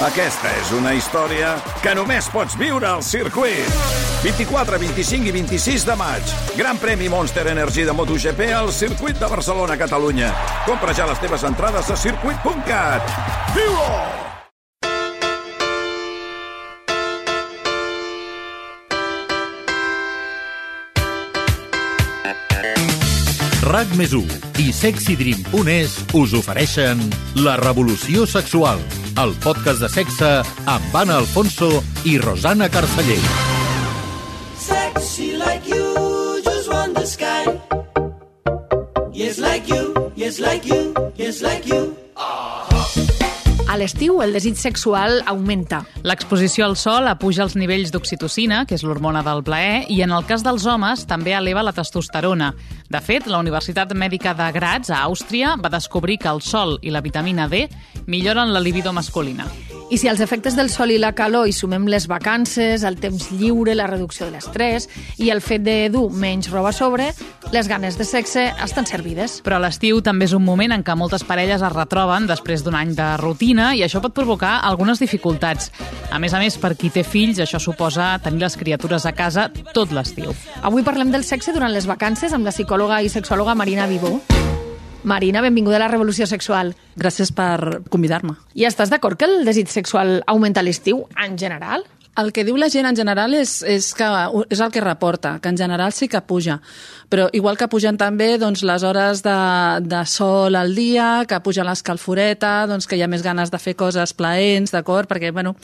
Aquesta és una història que només pots viure al circuit. 24, 25 i 26 de maig. Gran premi Monster Energy de MotoGP al circuit de Barcelona, Catalunya. Compra ja les teves entrades a circuit.cat. Viu-ho! RAC més i sexydream.es us ofereixen La revolució sexual, el podcast de sexe amb Anna Alfonso i Rosana Carceller. Sexy like you, just want the sky. Yes, like you, yes, like you, yes, like you. A l'estiu el desig sexual augmenta. L'exposició al sol apuja els nivells d'oxitocina, que és l'hormona del plaer, i en el cas dels homes també eleva la testosterona. De fet, la Universitat Mèdica de Graz, a Àustria, va descobrir que el sol i la vitamina D milloren la libido masculina. I si als efectes del sol i la calor hi sumem les vacances, el temps lliure, la reducció de l'estrès i el fet de dur menys roba a sobre, les ganes de sexe estan servides. Però l'estiu també és un moment en què moltes parelles es retroben després d'un any de rutina i això pot provocar algunes dificultats. A més a més, per qui té fills, això suposa tenir les criatures a casa tot l'estiu. Avui parlem del sexe durant les vacances amb la psicòloga i sexòloga Marina Vivó. Marina, benvinguda a la Revolució Sexual. Gràcies per convidar-me. I estàs d'acord que el desig sexual augmenta a l'estiu, en general? El que diu la gent en general és, és, que, és el que reporta, que en general sí que puja. Però igual que pugen també doncs, les hores de, de sol al dia, que puja l'escalforeta, doncs, que hi ha més ganes de fer coses plaents, d'acord? Perquè, bueno,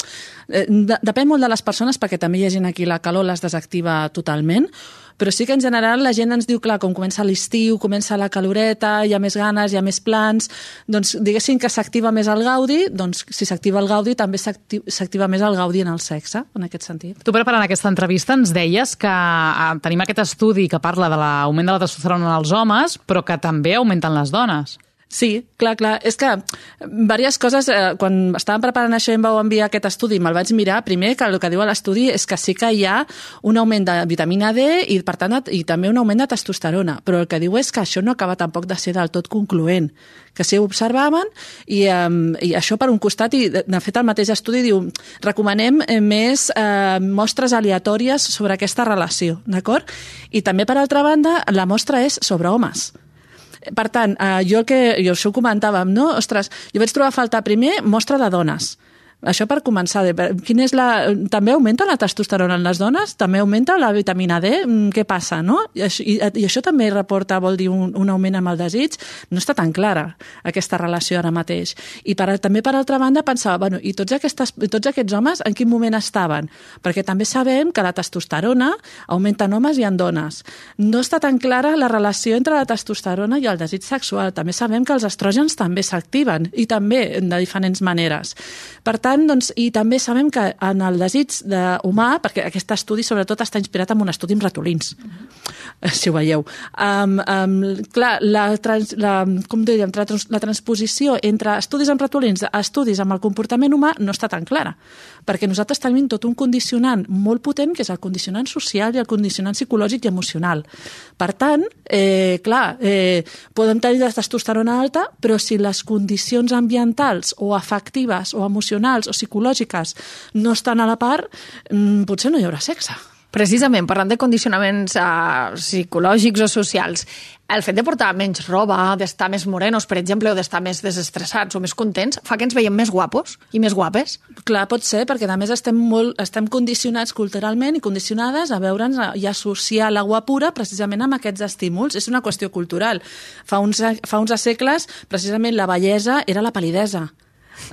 eh, depèn molt de les persones, perquè també hi ha gent aquí la calor les desactiva totalment, però sí que en general la gent ens diu, clar, com comença l'estiu, comença la caloreta, hi ha més ganes, hi ha més plans, doncs diguéssim que s'activa més el gaudi, doncs si s'activa el gaudi també s'activa més el gaudi en el sexe, en aquest sentit. Tu preparant aquesta entrevista ens deies que eh, tenim aquest estudi que parla de l'augment de la testosterona en els homes, però que també augmenten les dones. Sí, clar, clar. És que diverses coses, eh, quan estàvem preparant això i em vau enviar aquest estudi, me'l vaig mirar, primer que el que diu l'estudi és que sí que hi ha un augment de vitamina D i, per tant, i també un augment de testosterona, però el que diu és que això no acaba tampoc de ser del tot concloent, que sí ho observaven i, um, i això per un costat, i de fet el mateix estudi diu recomanem eh, més eh, mostres aleatòries sobre aquesta relació, d'acord? I també, per altra banda, la mostra és sobre homes. Per tant, eh, jo el que jo això ho comentàvem, no? Ostres, jo vaig trobar a faltar primer mostra de dones això per començar. Quin és la... També augmenta la testosterona en les dones? També augmenta la vitamina D? Mm, què passa, no? I, i, i això també reporta, vol dir, un, un augment amb el desig? No està tan clara aquesta relació ara mateix. I per, també, per altra banda, pensava, bueno, i tots, aquestes, tots aquests homes en quin moment estaven? Perquè també sabem que la testosterona augmenta en homes i en dones. No està tan clara la relació entre la testosterona i el desig sexual. També sabem que els estrògens també s'activen i també de diferents maneres. Per tant, doncs, i també sabem que en el desig de humà, perquè aquest estudi sobretot està inspirat en un estudi amb ratolins, uh -huh. si ho veieu. Um, um, clar, la, trans, la, com diríem, la transposició entre estudis amb ratolins a estudis amb el comportament humà no està tan clara, perquè nosaltres tenim tot un condicionant molt potent, que és el condicionant social i el condicionant psicològic i emocional. Per tant, eh, clar, eh, podem tenir la testosterona alta, però si les condicions ambientals o afectives o emocionals emocionals o psicològiques no estan a la part, mm, potser no hi haurà sexe. Precisament, parlant de condicionaments uh, psicològics o socials, el fet de portar menys roba, d'estar més morenos, per exemple, o d'estar més desestressats o més contents, fa que ens veiem més guapos i més guapes? Clar, pot ser, perquè a més estem, molt, estem condicionats culturalment i condicionades a veure'ns i associar la guapura precisament amb aquests estímuls. És una qüestió cultural. Fa uns, fa uns segles, precisament, la bellesa era la palidesa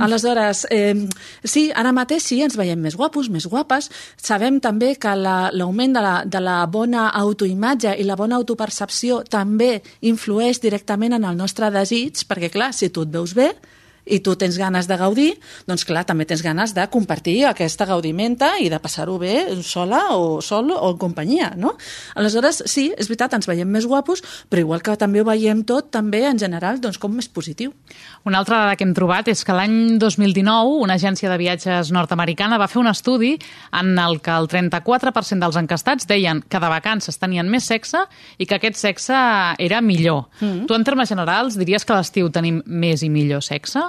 Aleshores, eh, sí, ara mateix sí, ens veiem més guapos, més guapes. Sabem també que l'augment la, de, la, de la bona autoimatge i la bona autopercepció també influeix directament en el nostre desig, perquè clar, si tu et veus bé, i tu tens ganes de gaudir, doncs clar, també tens ganes de compartir aquesta gaudimenta i de passar-ho bé sola o sol o en companyia, no? Aleshores, sí, és veritat, ens veiem més guapos, però igual que també ho veiem tot, també en general, doncs com més positiu. Una altra dada que hem trobat és que l'any 2019 una agència de viatges nord-americana va fer un estudi en el que el 34% dels encastats deien que de vacances tenien més sexe i que aquest sexe era millor. Mm -hmm. Tu, en termes generals, diries que a l'estiu tenim més i millor sexe?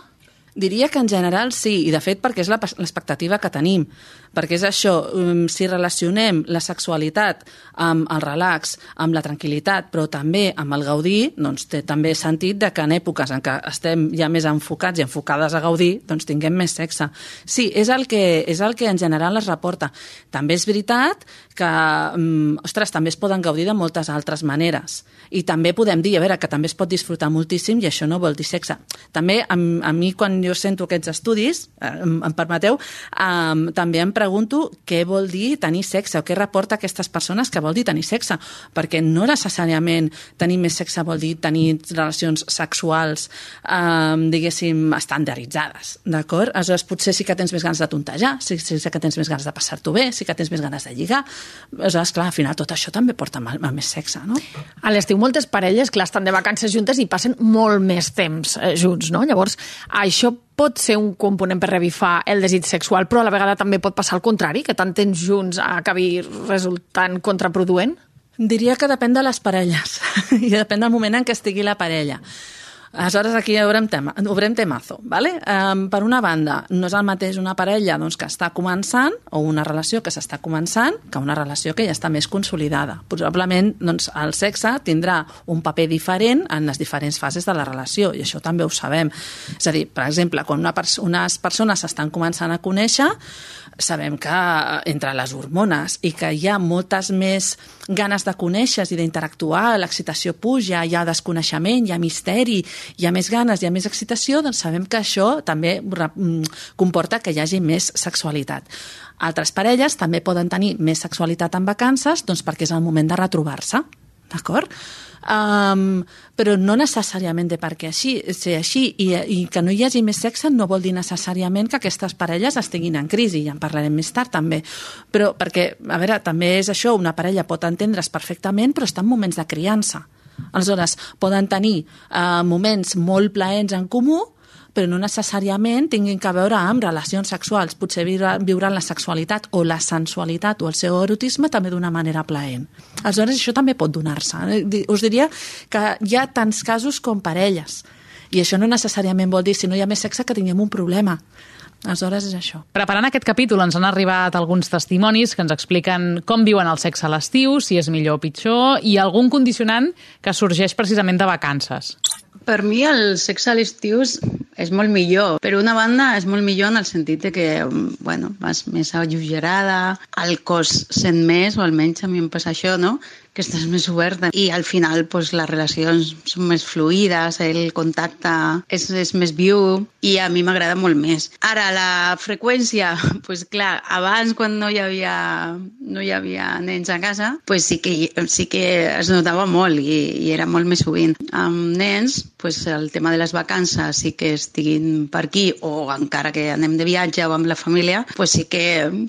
Diria que en general sí, i de fet perquè és l'expectativa que tenim. Perquè és això, um, si relacionem la sexualitat amb el relax, amb la tranquil·litat, però també amb el gaudir, doncs té també sentit de que en èpoques en què estem ja més enfocats i enfocades a gaudir, doncs tinguem més sexe. Sí, és el que, és el que en general es reporta. També és veritat que, um, ostres, també es poden gaudir de moltes altres maneres. I també podem dir, a veure, que també es pot disfrutar moltíssim i això no vol dir sexe. També a, a mi, quan jo sento aquests estudis, eh, em, em permeteu, eh, també em pregunto què vol dir tenir sexe o què reporta a aquestes persones que vol dir tenir sexe, perquè no necessàriament tenir més sexe vol dir tenir relacions sexuals, eh, diguéssim, estandarditzades, d'acord? Aleshores, potser sí que tens més ganes de tontejar, sí, sí, que tens més ganes de passar-t'ho bé, sí que tens més ganes de lligar. Aleshores, clar, al final tot això també porta a, a més sexe, no? A l'estiu moltes parelles, clar, estan de vacances juntes i passen molt més temps eh, junts, no? Llavors, això pot ser un component per revifar el desig sexual, però a la vegada també pot passar al contrari, que tant temps junts acabi resultant contraproduent? Diria que depèn de les parelles i depèn del moment en què estigui la parella. Aleshores, aquí obrem, tema, obrem temazo. ¿vale? Um, per una banda, no és el mateix una parella doncs, que està començant o una relació que s'està començant que una relació que ja està més consolidada. Probablement doncs, el sexe tindrà un paper diferent en les diferents fases de la relació i això també ho sabem. És a dir, per exemple, quan una pers unes persones s'estan començant a conèixer, sabem que entre les hormones i que hi ha moltes més ganes de conèixer i d'interactuar, l'excitació puja, hi ha desconeixement, hi ha misteri, hi ha més ganes, hi ha més excitació, doncs sabem que això també mm, comporta que hi hagi més sexualitat. Altres parelles també poden tenir més sexualitat en vacances doncs perquè és el moment de retrobar-se, d'acord? Um, però no necessàriament de perquè així, ser així i, i que no hi hagi més sexe no vol dir necessàriament que aquestes parelles estiguin en crisi, ja en parlarem més tard també, però perquè, a veure, també és això, una parella pot entendre's perfectament però està en moments de criança aleshores poden tenir uh, moments molt plaents en comú però no necessàriament tinguin que veure amb relacions sexuals. Potser viure, viuran la sexualitat o la sensualitat o el seu erotisme també d'una manera plaent. Aleshores, això també pot donar-se. Us diria que hi ha tants casos com parelles. I això no necessàriament vol dir, si no hi ha més sexe, que tinguem un problema. Aleshores és això. Preparant aquest capítol ens han arribat alguns testimonis que ens expliquen com viuen el sexe a l'estiu, si és millor o pitjor, i algun condicionant que sorgeix precisament de vacances. Per mi el sexe a l'estiu és molt millor. Per una banda, és molt millor en el sentit de que, bueno, vas més alleugerada, el cos sent més, o almenys a mi em passa això, no? Que estàs més oberta i al final pues, les relacions són més fluides, el contacte és, és més viu i a mi m'agrada molt més. Ara, la freqüència, pues, clar, abans quan no hi havia, no hi havia nens a casa, pues, sí, que, sí que es notava molt i, i era molt més sovint. Amb nens, pues, el tema de les vacances sí que estiguin per aquí o encara que anem de viatge o amb la família, pues sí que,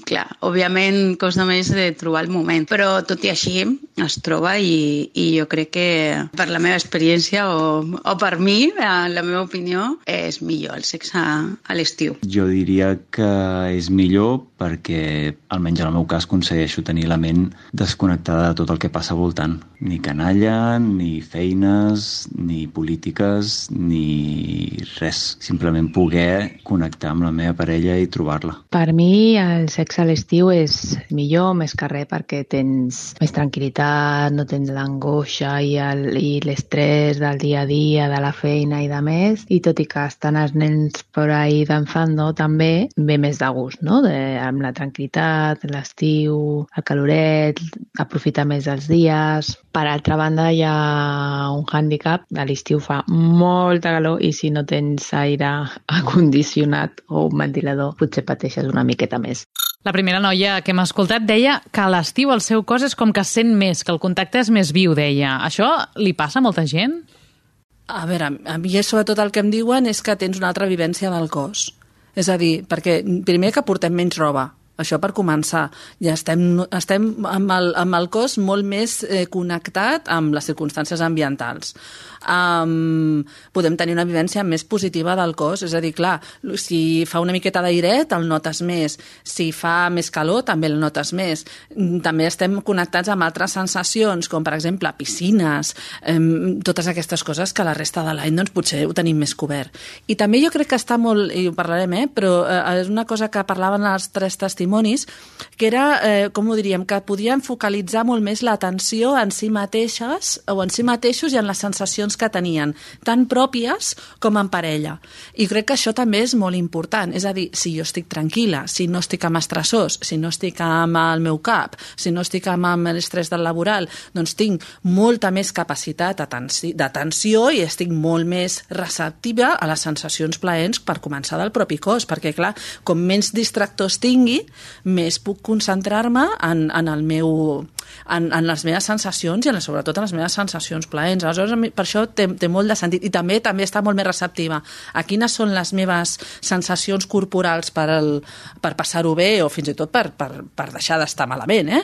clar, òbviament costa més de trobar el moment, però tot i així es troba i, i jo crec que per la meva experiència o, o per mi, la meva opinió, és millor el sexe a l'estiu. Jo diria que és millor perquè, almenys en el meu cas, aconsegueixo tenir la ment desconnectada de tot el que passa al voltant. Ni canalla, ni feines, ni polítiques, ni res. Simplement poder connectar amb la meva parella i trobar-la. Per mi el sexe a l'estiu és millor, més que res, perquè tens més tranquil·litat, no tens l'angoixa i l'estrès del dia a dia, de la feina i de més, i tot i que estan els nens per ahí danzando també, ve més de gust, no? De, amb la tranquil·litat, l'estiu, el caloret, aprofitar més els dies. Per altra banda, hi ha un hàndicap, a l'estiu fa molta calor i si no tens aire acondicionat o un ventilador, potser pateixes una miqueta més. La primera noia que m'ha escoltat deia que a l'estiu el seu cos és com que sent més, que el contacte és més viu, deia. Això li passa a molta gent? A veure, a mi sobretot el que em diuen és que tens una altra vivència del cos. És a dir, perquè primer que portem menys roba, Això per començar. Ja estem, estem amb, el, amb el cos molt més eh, connectat amb les circumstàncies ambientals. Um, podem tenir una vivència més positiva del cos, és a dir, clar, si fa una miqueta d'airet el notes més, si fa més calor també el notes més. També estem connectats amb altres sensacions, com per exemple piscines, um, totes aquestes coses que la resta de l'any doncs, potser ho tenim més cobert. I també jo crec que està molt, i ho parlarem, eh, però eh, és una cosa que parlaven els tres testimonis, que era, eh, com ho diríem, que podien focalitzar molt més l'atenció en si mateixes o en si mateixos i en les sensacions que tenien, tant pròpies com en parella. I crec que això també és molt important. És a dir, si jo estic tranquil·la, si no estic amb estressors, si no estic amb el meu cap, si no estic amb l'estrès del laboral, doncs tinc molta més capacitat d'atenció i estic molt més receptiva a les sensacions plaents per començar del propi cos, perquè, clar, com menys distractors tingui, més puc concentrar-me en, en el meu en, en les meves sensacions i en, sobretot en les meves sensacions plaents. Aleshores, per això té, té molt de sentit. I també també està molt més receptiva a quines són les meves sensacions corporals per, el, per passar-ho bé o fins i tot per, per, per deixar d'estar malament, eh?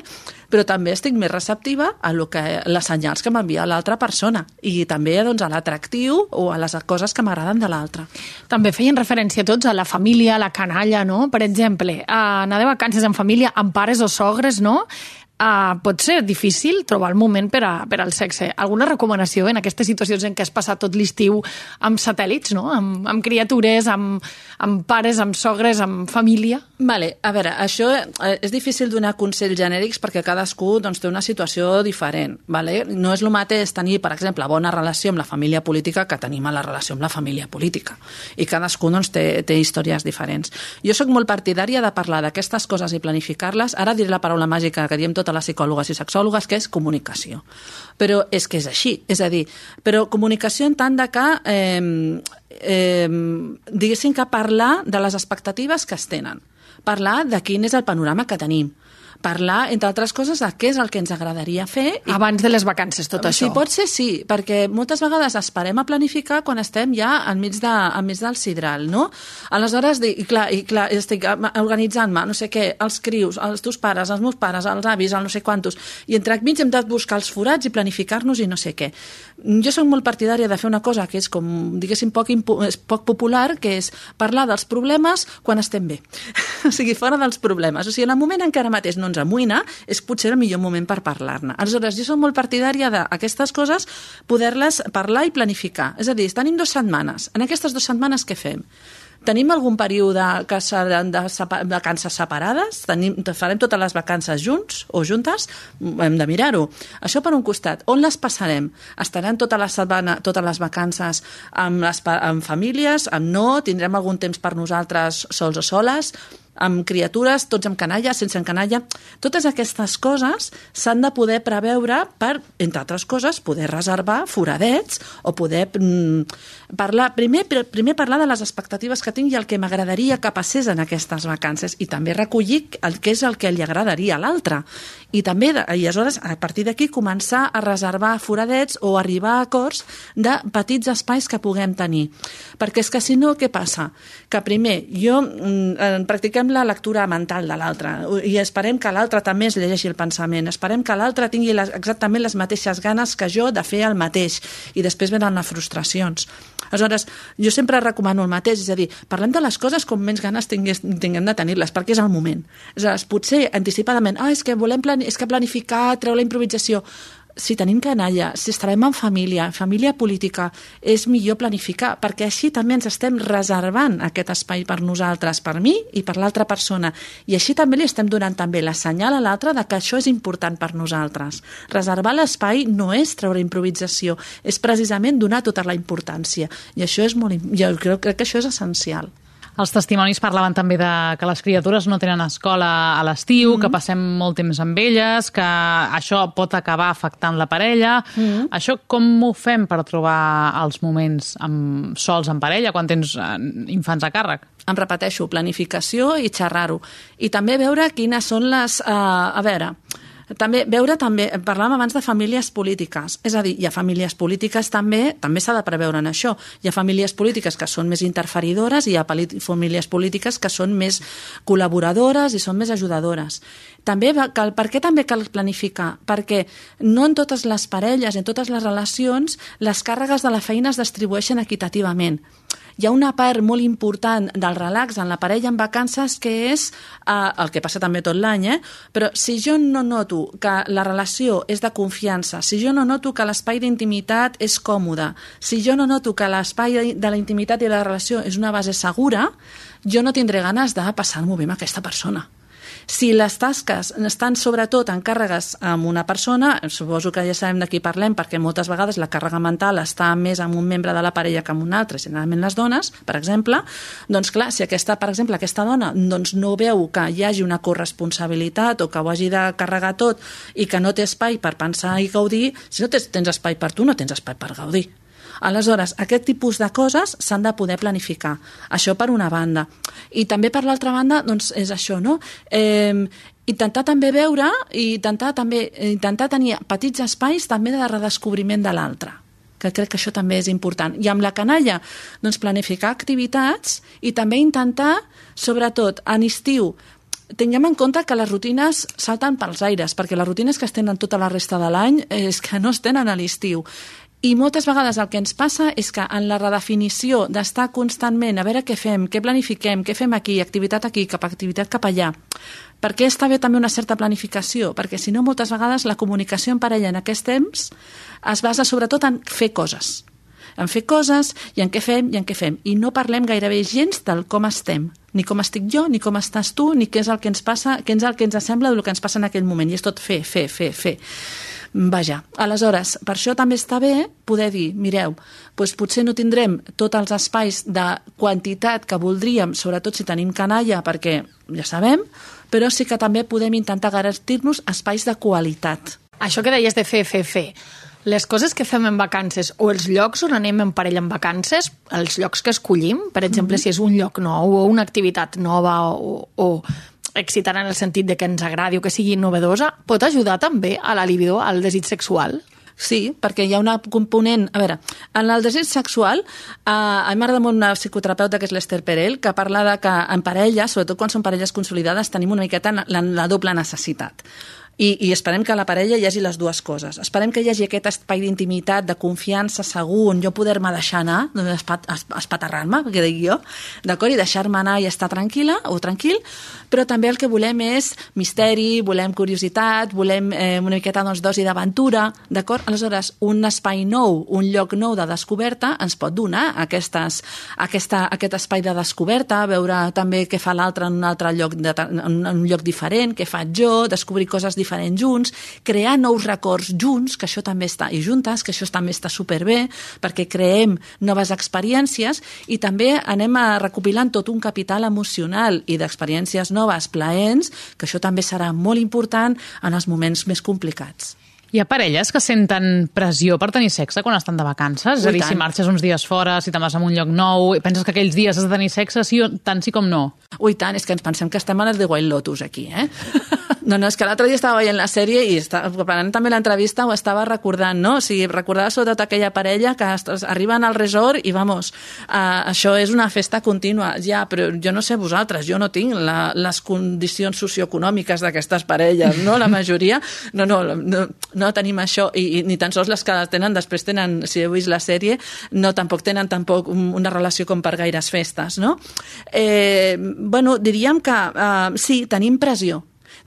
però també estic més receptiva a lo que, les senyals que m'envia l'altra persona i també doncs, a l'atractiu o a les coses que m'agraden de l'altra. També feien referència tots a la família, a la canalla, no? Per exemple, a anar de vacances en família amb pares o sogres, no? Uh, pot ser difícil trobar el moment per, a, per al sexe. Alguna recomanació en aquestes situacions en què has passat tot l'estiu amb satèl·lits, no? amb, amb criatures, amb, amb pares, amb sogres, amb família? Vale, a veure, això eh, és difícil donar consells genèrics perquè cadascú doncs, té una situació diferent. Vale? No és el mateix tenir, per exemple, bona relació amb la família política que tenim a la relació amb la família política. I cadascú doncs, té, té històries diferents. Jo sóc molt partidària de parlar d'aquestes coses i planificar-les. Ara diré la paraula màgica que diem totes les psicòlogues i sexòlogues, que és comunicació. Però és que és així. És a dir, però comunicació en tant de que eh, eh, diguéssim que parlar de les expectatives que es tenen parlar de quin és el panorama que tenim, parlar, entre altres coses, de què és el que ens agradaria fer. I... Abans de les vacances, tot això. Sí, pot ser sí, perquè moltes vegades esperem a planificar quan estem ja enmig, de, enmig del sidral, no? Aleshores, i clar, i clar estic organitzant-me, no sé què, els crius, els teus pares, els meus pares, els avis, el no sé quantos, i entre mig hem de buscar els forats i planificar-nos i no sé què. Jo sóc molt partidària de fer una cosa que és com, diguéssim, poc, poc popular, que és parlar dels problemes quan estem bé. o sigui, fora dels problemes. O sigui, en el moment en què ara mateix no ens amoïna, és potser el millor moment per parlar-ne. Aleshores, jo soc molt partidària d'aquestes coses poder-les parlar i planificar. És a dir, tenim dues setmanes. En aquestes dues setmanes què fem? Tenim algun període que seran de vacances separades? Tenim, farem totes les vacances junts o juntes? Hem de mirar-ho. Això per un costat. On les passarem? Estaran tota la setmana, totes les vacances amb, les, amb famílies? Amb no? Tindrem algun temps per nosaltres sols o soles? Amb criatures, tots amb canalla, sense canalla. Totes aquestes coses s'han de poder preveure per, entre altres coses, poder reservar foradets o poder mm, parlar, primer, primer parlar de les expectatives que tinc i el que m'agradaria que passés en aquestes vacances i també recollir el que és el que li agradaria a l'altre. I també, i aleshores, a partir d'aquí, començar a reservar foradets o arribar a acords de petits espais que puguem tenir. Perquè és que si no, què passa? Que primer, jo mm, practiquem busquem la lectura mental de l'altre i esperem que l'altre també es llegeixi el pensament, esperem que l'altre tingui les, exactament les mateixes ganes que jo de fer el mateix i després venen les frustracions. Aleshores, jo sempre recomano el mateix, és a dir, parlem de les coses com menys ganes tingués, tinguem de tenir-les, perquè és el moment. És a dir, potser anticipadament, ah, és que volem plani és que planificar, treure la improvisació si tenim canalla, si estarem en família, família política, és millor planificar, perquè així també ens estem reservant aquest espai per nosaltres, per mi i per l'altra persona. I així també li estem donant també la senyal a l'altre de que això és important per nosaltres. Reservar l'espai no és treure improvisació, és precisament donar tota la importància. I això és molt, jo crec que això és essencial. Els testimonis parlaven també de que les criatures no tenen escola a l'estiu, mm -hmm. que passem molt temps amb elles, que això pot acabar afectant la parella. Mm -hmm. Això com ho fem per trobar els moments amb, sols en parella quan tens eh, infants a càrrec? Em repeteixo, planificació i xerrar-ho. I també veure quines són les... Uh, a veure, També veure també, parlàvem abans de famílies polítiques, és a dir, hi ha famílies polítiques també, també s'ha de preveure en això. Hi ha famílies polítiques que són més interferidores i hi ha famílies polítiques que són més col·laboradores i són més ajudadores. També cal, per què també cal planificar? Perquè no en totes les parelles, en totes les relacions, les càrregues de la feina es distribueixen equitativament hi ha una part molt important del relax en la parella en vacances que és eh, el que passa també tot l'any, eh? però si jo no noto que la relació és de confiança, si jo no noto que l'espai d'intimitat és còmode, si jo no noto que l'espai de la intimitat i la relació és una base segura, jo no tindré ganes de passar-m'ho bé amb aquesta persona. Si les tasques estan sobretot en càrregues amb una persona, suposo que ja sabem de qui parlem, perquè moltes vegades la càrrega mental està més amb un membre de la parella que amb un altre, generalment les dones, per exemple, doncs clar, si aquesta, per exemple, aquesta dona doncs no veu que hi hagi una corresponsabilitat o que ho hagi de carregar tot i que no té espai per pensar i gaudir, si no tens, tens espai per tu, no tens espai per gaudir. Aleshores, aquest tipus de coses s'han de poder planificar. Això per una banda. I també per l'altra banda, doncs és això, no? Eh, intentar també veure i intentar també intentar tenir petits espais també de redescobriment de l'altre que crec que això també és important. I amb la canalla, doncs planificar activitats i també intentar, sobretot en estiu, tinguem en compte que les rutines salten pels aires, perquè les rutines que es tenen tota la resta de l'any és que no es tenen a l'estiu. I moltes vegades el que ens passa és que en la redefinició d'estar constantment a veure què fem, què planifiquem, què fem aquí, activitat aquí, cap activitat cap allà, per què està bé també una certa planificació? Perquè si no, moltes vegades la comunicació en parella en aquests temps es basa sobretot en fer coses en fer coses i en què fem i en què fem. I no parlem gairebé gens del com estem, ni com estic jo, ni com estàs tu, ni què és el que ens passa, què és el que ens sembla del que ens passa en aquell moment. I és tot fer, fer, fer, fer. Vaja, aleshores, per això també està bé poder dir, mireu, doncs potser no tindrem tots els espais de quantitat que voldríem, sobretot si tenim canalla, perquè ja sabem, però sí que també podem intentar garantir-nos espais de qualitat. Això que deies de fer, fer, fer, les coses que fem en vacances o els llocs on anem en parella en vacances, els llocs que escollim, per exemple, mm -hmm. si és un lloc nou o una activitat nova o, o excitant en el sentit de que ens agradi o que sigui novedosa, pot ajudar també a la libido, al desig sexual? Sí, perquè hi ha una component... A veure, en el desig sexual, eh, a mi m'agrada molt una psicoterapeuta que és l'Esther Perel, que parla de que en parella, sobretot quan són parelles consolidades, tenim una miqueta la, la doble necessitat. I, I esperem que la parella hi hagi les dues coses. Esperem que hi hagi aquest espai d'intimitat, de confiança, segur, on jo poder-me deixar anar, espat, espaterrar-me, que dic jo, d'acord? I deixar-me anar i estar tranquil·la o tranquil, però també el que volem és misteri, volem curiositat, volem eh, una miqueta doncs, dosi d'aventura, d'acord? Aleshores, un espai nou, un lloc nou de descoberta ens pot donar aquestes, aquesta, aquest espai de descoberta, veure també què fa l'altre en un altre lloc, de, en un lloc diferent, què faig jo, descobrir coses diferents junts, crear nous records junts, que això també està, i juntes, que això també està superbé, perquè creem noves experiències i també anem a recopilant tot un capital emocional i d'experiències noves, plaents, que això també serà molt important en els moments més complicats. Hi ha parelles que senten pressió per tenir sexe quan estan de vacances? És a dir, si marxes uns dies fora, si te'n vas a un lloc nou, i penses que aquells dies has de tenir sexe, sí, tant sí com no? Ui, tant, és que ens pensem que estem a les de Wild Lotus aquí, eh? No, no, és que l'altre dia estava veient la sèrie i estava, preparant també l'entrevista ho estava recordant, no? O sigui, recordava sobretot aquella parella que arriben al resort i, vamos, uh, això és una festa contínua. Ja, però jo no sé vosaltres, jo no tinc la, les condicions socioeconòmiques d'aquestes parelles, no? La majoria, no, no, no, no tenim això i, i ni tan sols les que tenen, després tenen, si heu vist la sèrie, no tampoc tenen tampoc una relació com per gaires festes, no? Eh, bueno, diríem que uh, sí, tenim pressió,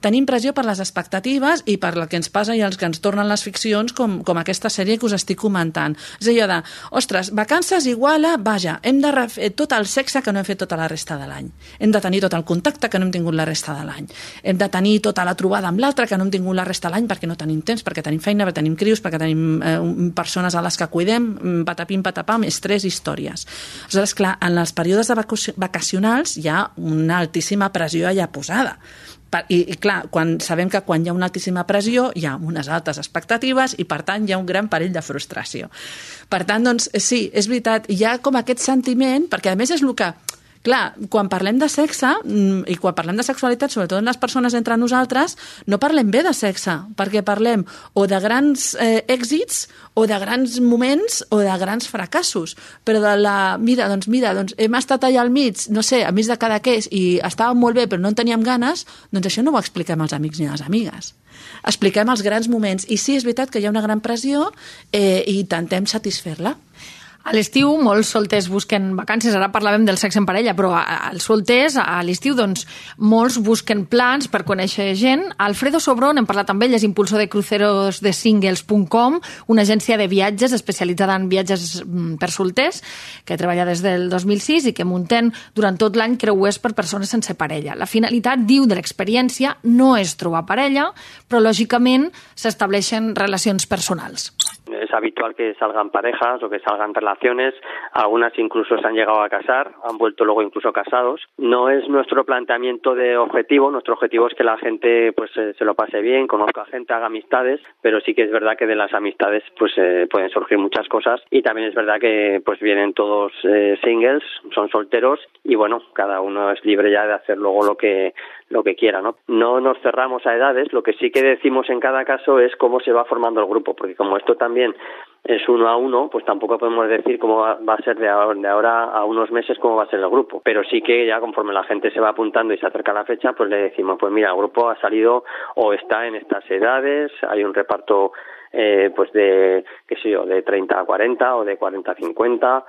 tenim pressió per les expectatives i per el que ens passa i els que ens tornen les ficcions com, com aquesta sèrie que us estic comentant. És allò de, ostres, vacances igual a, vaja, hem de refer tot el sexe que no hem fet tota la resta de l'any. Hem de tenir tot el contacte que no hem tingut la resta de l'any. Hem de tenir tota la trobada amb l'altre que no hem tingut la resta de l'any perquè no tenim temps, perquè tenim feina, perquè tenim crius, perquè tenim eh, persones a les que cuidem, mm, patapim, patapam, estrès, històries. Aleshores, clar, en els períodes de vacacionals hi ha una altíssima pressió allà posada i, i clar, quan, sabem que quan hi ha una altíssima pressió hi ha unes altes expectatives i per tant hi ha un gran perill de frustració. Per tant, doncs, sí, és veritat, hi ha com aquest sentiment, perquè a més és el que clar, quan parlem de sexe mm, i quan parlem de sexualitat, sobretot en les persones entre nosaltres, no parlem bé de sexe, perquè parlem o de grans eh, èxits o de grans moments o de grans fracassos. Però de la... Mira, doncs mira, doncs hem estat allà al mig, no sé, a mig de cada queix i estàvem molt bé però no en teníem ganes, doncs això no ho expliquem als amics ni a les amigues expliquem els grans moments. I sí, és veritat que hi ha una gran pressió eh, i intentem satisfer-la. A l'estiu molts solters busquen vacances, ara parlàvem del sexe en parella, però als solters a l'estiu doncs, molts busquen plans per conèixer gent. Alfredo Sobron, hem parlat amb ell, és impulsor de crucerosdesingles.com, una agència de viatges especialitzada en viatges mm, per solters, que treballa des del 2006 i que munten durant tot l'any creuers per persones sense parella. La finalitat, diu, de l'experiència no és trobar parella, però lògicament s'estableixen relacions personals. Habitual que salgan parejas o que salgan relaciones, algunas incluso se han llegado a casar, han vuelto luego incluso casados. No es nuestro planteamiento de objetivo, nuestro objetivo es que la gente pues eh, se lo pase bien, conozca gente, haga amistades, pero sí que es verdad que de las amistades pues eh, pueden surgir muchas cosas. Y también es verdad que pues vienen todos eh, singles, son solteros y bueno, cada uno es libre ya de hacer luego lo que lo que quiera, ¿no? No nos cerramos a edades, lo que sí que decimos en cada caso es cómo se va formando el grupo, porque como esto también es uno a uno, pues tampoco podemos decir cómo va a ser de ahora, a unos meses cómo va a ser el grupo. Pero sí que ya conforme la gente se va apuntando y se acerca la fecha, pues le decimos, pues mira, el grupo ha salido o está en estas edades, hay un reparto eh, pues de, qué sé yo, de 30 a 40 o de 40 a 50.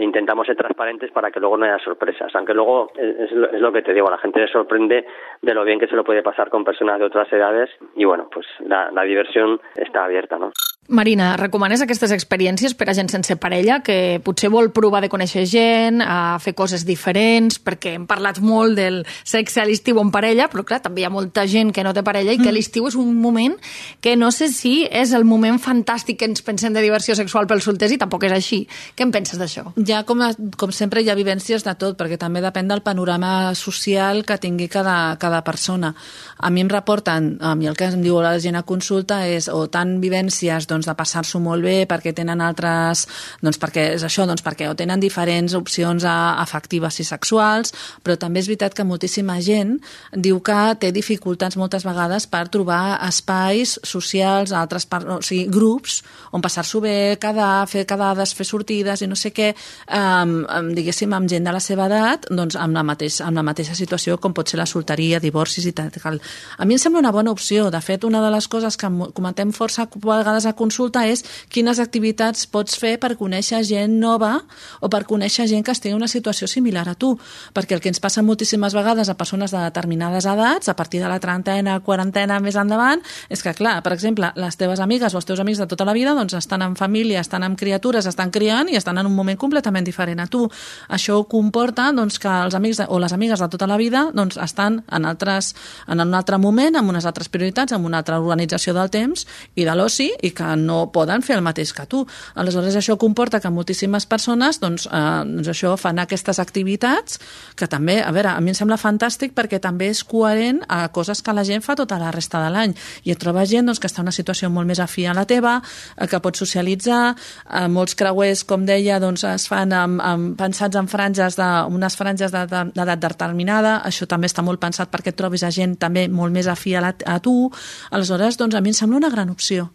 Intentamos ser transparentes para que luego no haya sorpresas, aunque luego es, es lo que te digo, la gente le sorprende de lo bien que se lo puede pasar con personas de otras edades y bueno, pues la, la diversión está abierta, ¿no? Marina, recomanes aquestes experiències per a gent sense parella que potser vol provar de conèixer gent, a fer coses diferents, perquè hem parlat molt del sexe a l'estiu en parella, però clar, també hi ha molta gent que no té parella i que mm. l'estiu és un moment que no sé si és el moment fantàstic que ens pensem de diversió sexual pels solters i tampoc és així. Què en penses d'això? Ja, com, a, com sempre, hi ha vivències de tot, perquè també depèn del panorama social que tingui cada, cada persona. A mi em reporten, a mi el que em diu la gent a consulta és o tant vivències doncs, de passar-s'ho molt bé perquè tenen altres... Doncs perquè és això, doncs perquè o tenen diferents opcions afectives i sexuals, però també és veritat que moltíssima gent diu que té dificultats moltes vegades per trobar espais socials, altres part, o sigui, grups on passar-s'ho bé, quedar, fer quedades, fer sortides i no sé què, um, diguéssim, amb gent de la seva edat, doncs amb la, mateix, amb la mateixa situació com pot ser la solteria, divorcis i tal. A mi em sembla una bona opció. De fet, una de les coses que comentem força vegades a consulta és quines activitats pots fer per conèixer gent nova o per conèixer gent que estigui en una situació similar a tu. Perquè el que ens passa moltíssimes vegades a persones de determinades edats, a partir de la trentena, quarantena, més endavant, és que, clar, per exemple, les teves amigues o els teus amics de tota la vida doncs, estan en família, estan amb criatures, estan criant i estan en un moment completament diferent a tu. Això comporta doncs, que els amics de, o les amigues de tota la vida doncs, estan en, altres, en un altre moment, amb unes altres prioritats, amb una altra organització del temps i de l'oci i que no poden fer el mateix que tu. Aleshores, això comporta que moltíssimes persones doncs, eh, doncs això fan aquestes activitats que també, a veure, a mi em sembla fantàstic perquè també és coherent a coses que la gent fa tota la resta de l'any. I et trobes gent doncs, que està en una situació molt més afí a la teva, eh, que pots socialitzar, eh, molts creuers, com deia, doncs, es fan amb, amb, pensats en franges de, unes franges d'edat de, de, determinada, això també està molt pensat perquè et trobis a gent també molt més afí a, la, a tu, aleshores, doncs, a mi em sembla una gran opció.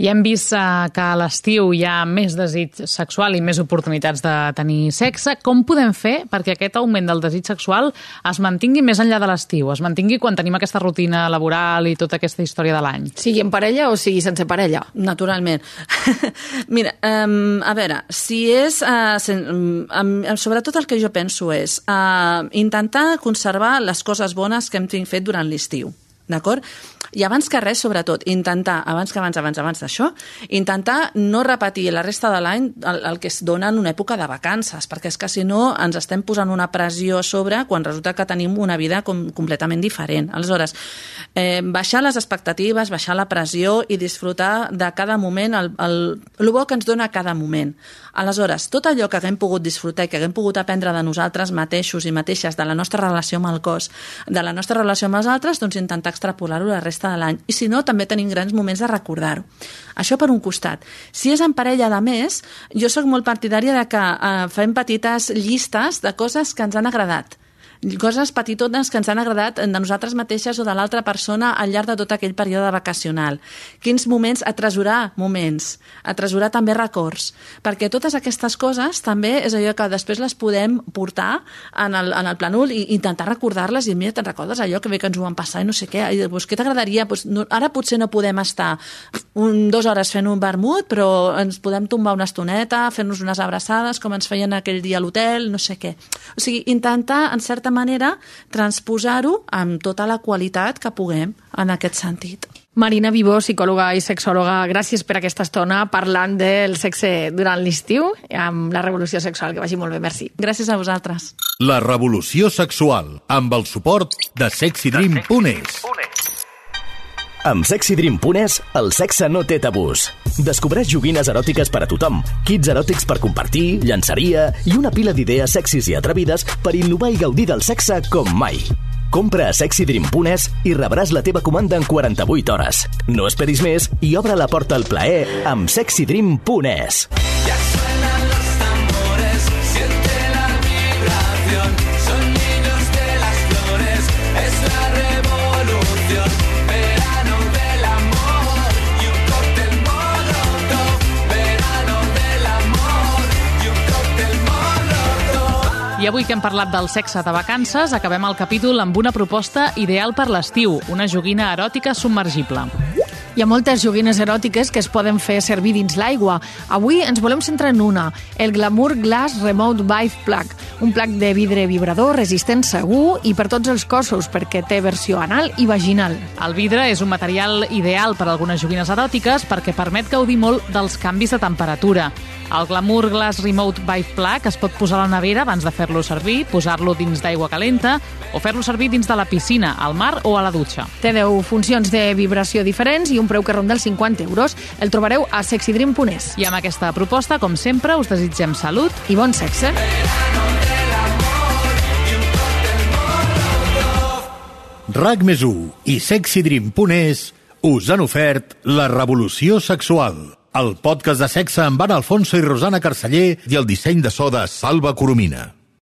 I hem vist uh, que a l'estiu hi ha més desig sexual i més oportunitats de tenir sexe. Com podem fer perquè aquest augment del desig sexual es mantingui més enllà de l'estiu, es mantingui quan tenim aquesta rutina laboral i tota aquesta història de l'any? Sigui en parella o sigui sense parella? Naturalment. Mira, um, a veure, si és... Uh, sen, um, sobretot el que jo penso és uh, intentar conservar les coses bones que hem fet durant l'estiu. D'acord? I abans que res, sobretot, intentar, abans que abans, abans, abans d'això, intentar no repetir la resta de l'any el, el que es dona en una època de vacances, perquè és que si no ens estem posant una pressió a sobre quan resulta que tenim una vida com, completament diferent. Aleshores, eh, baixar les expectatives, baixar la pressió i disfrutar de cada moment, el, el, el bo que ens dona cada moment. Aleshores, tot allò que haguem pogut disfrutar i que haguem pogut aprendre de nosaltres mateixos i mateixes, de la nostra relació amb el cos, de la nostra relació amb els altres, doncs intentar extrapolar-ho la resta de l'any. I si no, també tenim grans moments de recordar-ho. Això per un costat. Si és en parella de més, jo sóc molt partidària de que eh, fem petites llistes de coses que ens han agradat coses petitones que ens han agradat de nosaltres mateixes o de l'altra persona al llarg de tot aquell període vacacional. Quins moments, atresorar moments, atresorar també records, perquè totes aquestes coses també és allò que després les podem portar en el, en el planul i intentar recordar-les i mira, te'n recordes allò que bé que ens ho van passar i no sé què, i doncs, què t'agradaria? Doncs, no, ara potser no podem estar un, dues hores fent un vermut, però ens podem tombar una estoneta, fer-nos unes abraçades, com ens feien aquell dia a l'hotel, no sé què. O sigui, intentar, en certa manera transposar-ho amb tota la qualitat que puguem en aquest sentit. Marina Vivó, psicòloga i sexòloga, gràcies per aquesta estona parlant del sexe durant l'estiu amb la revolució sexual. Que vagi molt bé, merci. Gràcies a vosaltres. La revolució sexual, amb el suport de sexydream.es. Amb sexydream.es, el sexe no té tabús. Descobreix joguines eròtiques per a tothom, kits eròtics per compartir, llançaria i una pila d'idees sexis i atrevides per innovar i gaudir del sexe com mai. Compra a sexydream.es i rebràs la teva comanda en 48 hores. No esperis més i obre la porta al plaer amb sexydream.es. Ya suenan I avui que hem parlat del sexe de vacances, acabem el capítol amb una proposta ideal per l'estiu, una joguina eròtica submergible. Hi ha moltes joguines eròtiques que es poden fer servir dins l'aigua. Avui ens volem centrar en una, el Glamour Glass Remote Vibe Plug, un plug de vidre vibrador resistent segur i per tots els cossos, perquè té versió anal i vaginal. El vidre és un material ideal per a algunes joguines eròtiques perquè permet gaudir molt dels canvis de temperatura. El Glamour Glass Remote Vibe Plug es pot posar a la nevera abans de fer-lo servir, posar-lo dins d'aigua calenta o fer-lo servir dins de la piscina, al mar o a la dutxa. Té 10 funcions de vibració diferents i un preu que ronda els 50 euros. El trobareu a sexydream.es. I amb aquesta proposta, com sempre, us desitgem salut I bon sexe. RAC més i sexydream.es us han ofert La revolució sexual, el podcast de sexe amb Anna Alfonso i Rosana Carceller i el disseny de so de Salva Coromina.